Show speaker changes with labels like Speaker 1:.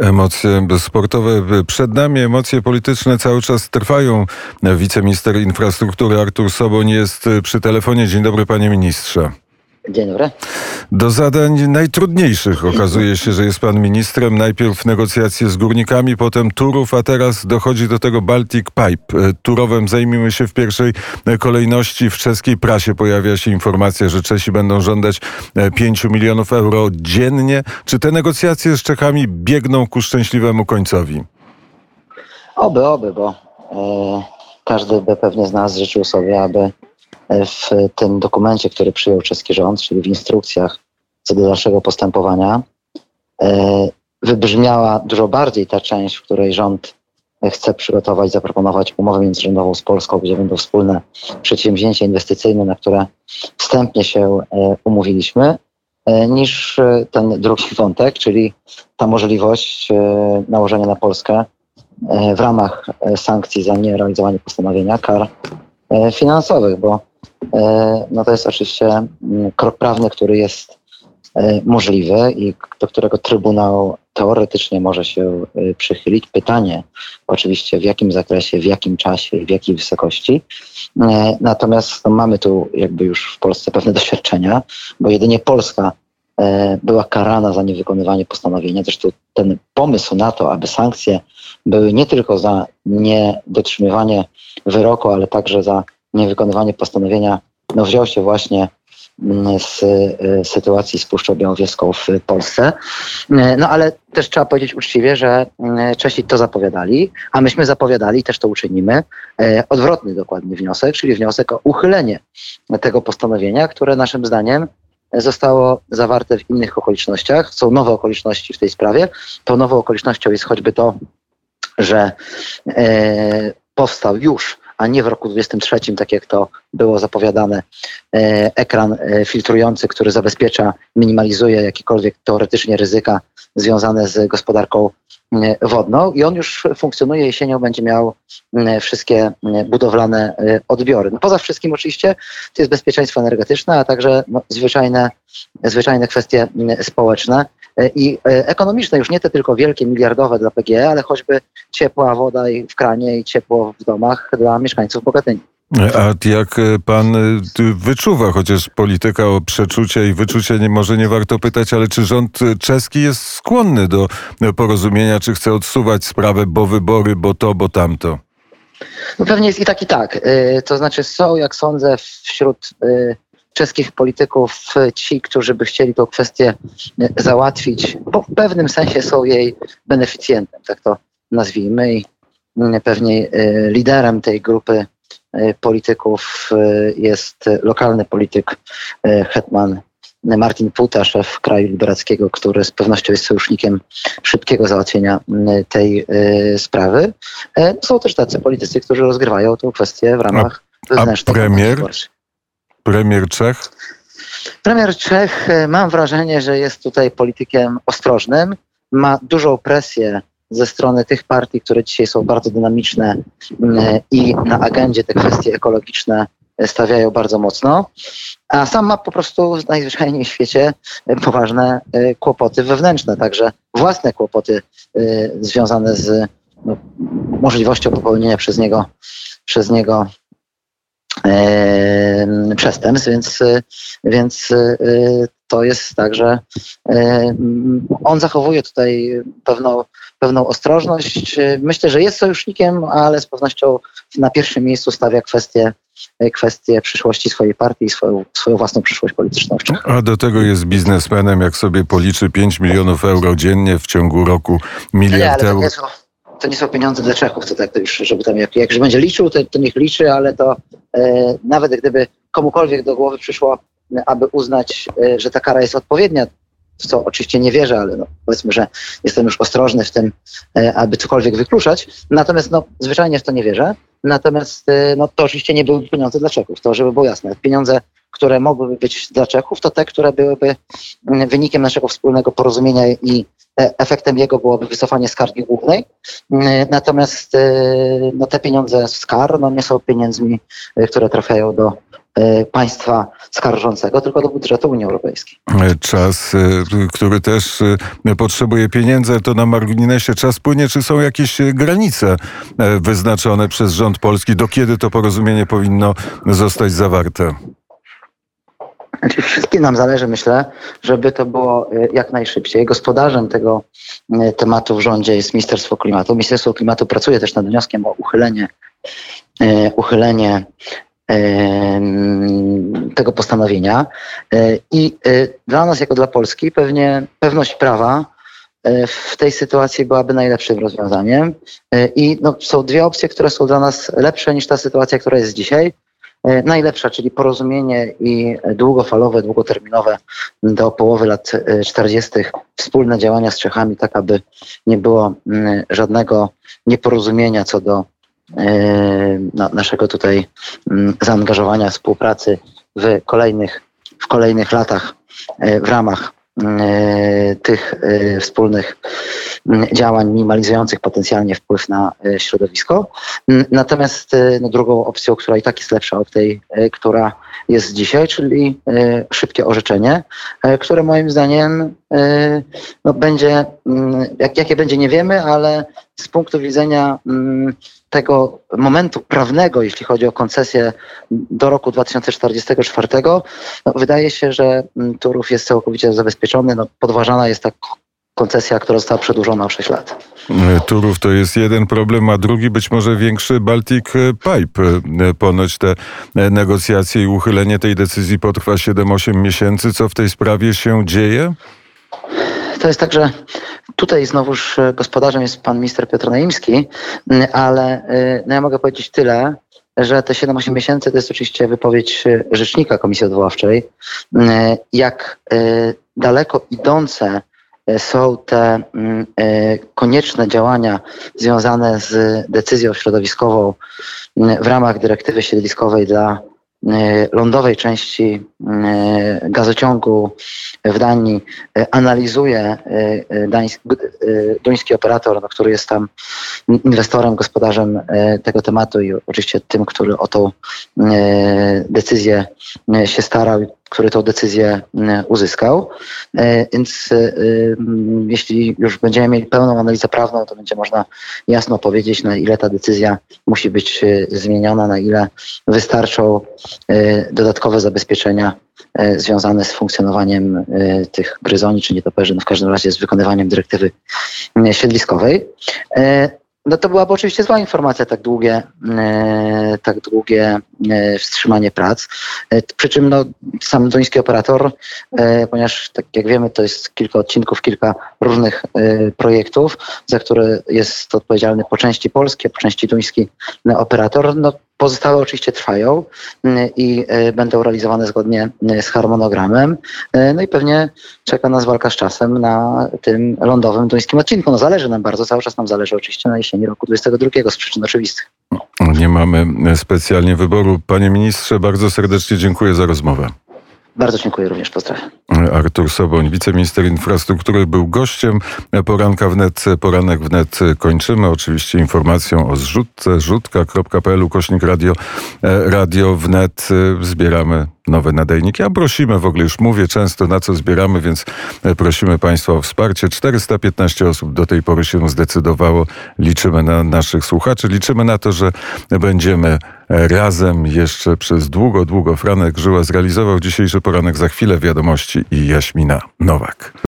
Speaker 1: Emocje sportowe przed nami, emocje polityczne cały czas trwają. Wiceminister infrastruktury Artur Soboń jest przy telefonie. Dzień dobry, panie ministrze.
Speaker 2: Dzień dobry.
Speaker 1: Do zadań najtrudniejszych okazuje się, że jest pan ministrem. Najpierw negocjacje z górnikami, potem Turów, a teraz dochodzi do tego Baltic Pipe. Turowem zajmijmy się w pierwszej kolejności. W czeskiej prasie pojawia się informacja, że Czesi będą żądać 5 milionów euro dziennie. Czy te negocjacje z Czechami biegną ku szczęśliwemu końcowi?
Speaker 2: Oby, oby, bo e, każdy by pewnie z nas życzył sobie, aby w tym dokumencie, który przyjął czeski rząd, czyli w instrukcjach co do dalszego postępowania, e, wybrzmiała dużo bardziej ta część, w której rząd chce przygotować, zaproponować umowę międzyrządową z Polską, gdzie będą wspólne przedsięwzięcia inwestycyjne, na które wstępnie się e, umówiliśmy, e, niż ten drugi wątek, czyli ta możliwość nałożenia na Polskę w ramach sankcji za nierealizowanie postanowienia kar finansowych, bo E, no to jest oczywiście mm, krok prawny, który jest e, możliwy i do którego Trybunał teoretycznie może się e, przychylić. Pytanie oczywiście w jakim zakresie, w jakim czasie i w jakiej wysokości. Natomiast no, mamy tu jakby już w Polsce pewne doświadczenia, bo jedynie Polska była karana za niewykonywanie postanowienia. Zresztą ten pomysł na to, aby sankcje były nie tylko za niedotrzymywanie wyroku, ale także za niewykonywanie postanowienia no, wziął się właśnie mm, z y, sytuacji z Puszczą Białowieską w Polsce. Y, no ale też trzeba powiedzieć uczciwie, że y, Czesi to zapowiadali, a myśmy zapowiadali, też to uczynimy, odwrotny dokładnie wniosek, czyli wniosek o uchylenie tego postanowienia, które naszym zdaniem zostało zawarte w innych okolicznościach. Są nowe okoliczności w tej sprawie. Tą nową okolicznością jest choćby to, że powstał już a nie w roku 2023, tak jak to było zapowiadane, e, ekran e, filtrujący, który zabezpiecza, minimalizuje jakiekolwiek teoretycznie ryzyka związane z gospodarką e, wodną i on już funkcjonuje jesienią, będzie miał wszystkie budowlane odbiory. No poza wszystkim oczywiście to jest bezpieczeństwo energetyczne, a także no, zwyczajne, zwyczajne kwestie społeczne. E, i e, ekonomiczne, już nie te tylko wielkie, miliardowe dla PGE, ale choćby ciepła woda w kranie i ciepło w domach dla mieszkańców Bogatyni.
Speaker 1: A jak e, pan wyczuwa, chociaż polityka o przeczucie i wyczucie nie, może nie warto pytać, ale czy rząd czeski jest skłonny do porozumienia, czy chce odsuwać sprawę, bo wybory, bo to, bo tamto?
Speaker 2: No pewnie jest i tak, i tak. To znaczy są, jak sądzę, wśród czeskich polityków ci, którzy by chcieli tę kwestię załatwić, bo w pewnym sensie są jej beneficjentem, tak to nazwijmy. I pewnie e, liderem tej grupy e, polityków e, jest lokalny polityk hetman Martin Puta, szef kraju liberackiego, który z pewnością jest sojusznikiem szybkiego załatwienia tej sprawy. Są też tacy politycy, którzy rozgrywają tę kwestię w ramach wewnętrznych.
Speaker 1: A premier? Premier Czech?
Speaker 2: Premier Czech, e, mam wrażenie, że jest tutaj politykiem ostrożnym. Ma dużą presję ze strony tych partii, które dzisiaj są bardzo dynamiczne mm, i na agendzie te kwestie ekologiczne stawiają bardzo mocno, a sam ma po prostu najzwyczajniej w świecie e, poważne e, kłopoty wewnętrzne, także własne kłopoty związane z no, możliwością popełnienia przez niego, przez niego przestępstw, więc, więc e, to jest tak, że e, on zachowuje tutaj pewną, pewną ostrożność. Myślę, że jest sojusznikiem, ale z pewnością na pierwszym miejscu stawia kwestię kwestię przyszłości swojej partii i swoją, swoją własną przyszłość polityczną.
Speaker 1: A do tego jest biznesmenem, jak sobie policzy 5 milionów euro dziennie w ciągu roku, miliard euro
Speaker 2: to nie są pieniądze dla Czechów, to tak to już, żeby tam jak, jak będzie liczył, to, to niech liczy, ale to e, nawet gdyby komukolwiek do głowy przyszło, aby uznać, e, że ta kara jest odpowiednia, w co oczywiście nie wierzę, ale no, powiedzmy, że jestem już ostrożny w tym, e, aby cokolwiek wykluczać. Natomiast no, zwyczajnie w to nie wierzę. Natomiast e, no, to oczywiście nie były pieniądze dla Czechów, to żeby było jasne. Pieniądze, które mogłyby być dla Czechów, to te, które byłyby wynikiem naszego wspólnego porozumienia i efektem jego byłoby wycofanie skargi głównej. Mm, natomiast e, no, te pieniądze z kar no, nie są pieniędzmi, e, które trafiają do e, państwa skarżącego, tylko do budżetu Unii Europejskiej.
Speaker 1: Czas, e, który też e, potrzebuje pieniędzy, to na marginesie czas płynie. Czy są jakieś granice e, wyznaczone przez rząd polski, do kiedy to porozumienie powinno zostać zawarte?
Speaker 2: Znaczy wszystkim nam zależy, myślę, żeby to było e, jak najszybciej. Gospodarzem tego e, tematu w rządzie jest Ministerstwo Klimatu. Ministerstwo Klimatu pracuje też nad wnioskiem o uchylenie, e, uchylenie tego postanowienia. I dla nas, jako dla Polski, pewnie pewność prawa w tej sytuacji byłaby najlepszym rozwiązaniem. I no, są dwie opcje, które są dla nas lepsze niż ta sytuacja, która jest dzisiaj. E, najlepsza, czyli porozumienie i długofalowe, długoterminowe do połowy lat 40. wspólne działania z Czechami, tak aby nie było mm, żadnego nieporozumienia co do e, naszego tutaj mm, zaangażowania współpracy w kolejnych, w kolejnych latach e, w ramach tych wspólnych działań minimalizujących potencjalnie wpływ na e, środowisko. Natomiast e, no, drugą opcją, która i tak jest lepsza od tej, e, która jest dzisiaj, czyli szybkie orzeczenie, które moim zdaniem no, będzie, jak, jakie będzie nie wiemy, ale z punktu widzenia tego momentu prawnego, jeśli chodzi o koncesję do roku 2044, no, wydaje się, że Turów jest całkowicie zabezpieczony. No, podważana jest ta koncesja, która została przedłużona o 6 lat.
Speaker 1: Turów to jest jeden problem, a drugi być może większy Baltic Pipe. Ponoć te negocjacje i uchylenie tej decyzji potrwa 7-8 miesięcy. Co w tej sprawie się dzieje?
Speaker 2: To jest tak, że tutaj znowuż gospodarzem jest pan minister Piotr Naimski, ale y, no ja mogę powiedzieć tyle, że te 7-8 miesięcy to jest oczywiście wypowiedź rzecznika Komisji Odwoławczej. Jak daleko idące są te e, konieczne działania związane z decyzją środowiskową w ramach dyrektywy siedliskowej dla E, lądowej części e, gazociągu w Danii e, analizuje duński operator, no, który jest tam inwestorem, gospodarzem tego tematu i oczywiście tym, który o tą decyzję się starał który tą decyzję uzyskał. Więc jeśli już będziemy mieli pełną analizę prawną, to będzie można jasno powiedzieć, na ile ta decyzja musi być zmieniona, na ile wystarczą E, dodatkowe zabezpieczenia e, związane z funkcjonowaniem e, tych gryzoni czy nietoperzy, no w każdym razie z wykonywaniem dyrektywy siedliskowej. No to byłaby oczywiście zła informacja, tak długie, tak długie wstrzymanie prac. Przy czym no, sam duński operator, ponieważ tak jak wiemy, to jest kilka odcinków, kilka różnych projektów, za które jest odpowiedzialny po części polski, po części duński operator, no Pozostałe oczywiście trwają mm, i e, będą realizowane zgodnie e, z harmonogramem. E, no i pewnie czeka nas walka z czasem na tym lądowym duńskim odcinku. No zależy nam bardzo, cały czas nam zależy oczywiście na jesieni roku 2022 z przyczyn oczywistych.
Speaker 1: Nie mamy specjalnie wyboru. Panie ministrze, bardzo serdecznie dziękuję za rozmowę.
Speaker 2: Bardzo dziękuję również, pozdrawiam.
Speaker 1: Artur Soboń, wiceminister infrastruktury, był gościem poranka wnet. Poranek wnet kończymy oczywiście informacją o zrzutce, rzutka.pl ukośnik radio, e, radio wnet. Zbieramy nowe nadajniki, a prosimy, w ogóle już mówię często na co zbieramy, więc e, prosimy Państwa o wsparcie. 415 osób do tej pory się zdecydowało. Liczymy na naszych słuchaczy, liczymy na to, że będziemy razem jeszcze przez długo, długo. Franek Żyła zrealizował dzisiejszy poranek za chwilę wiadomości i Jaśmina Nowak.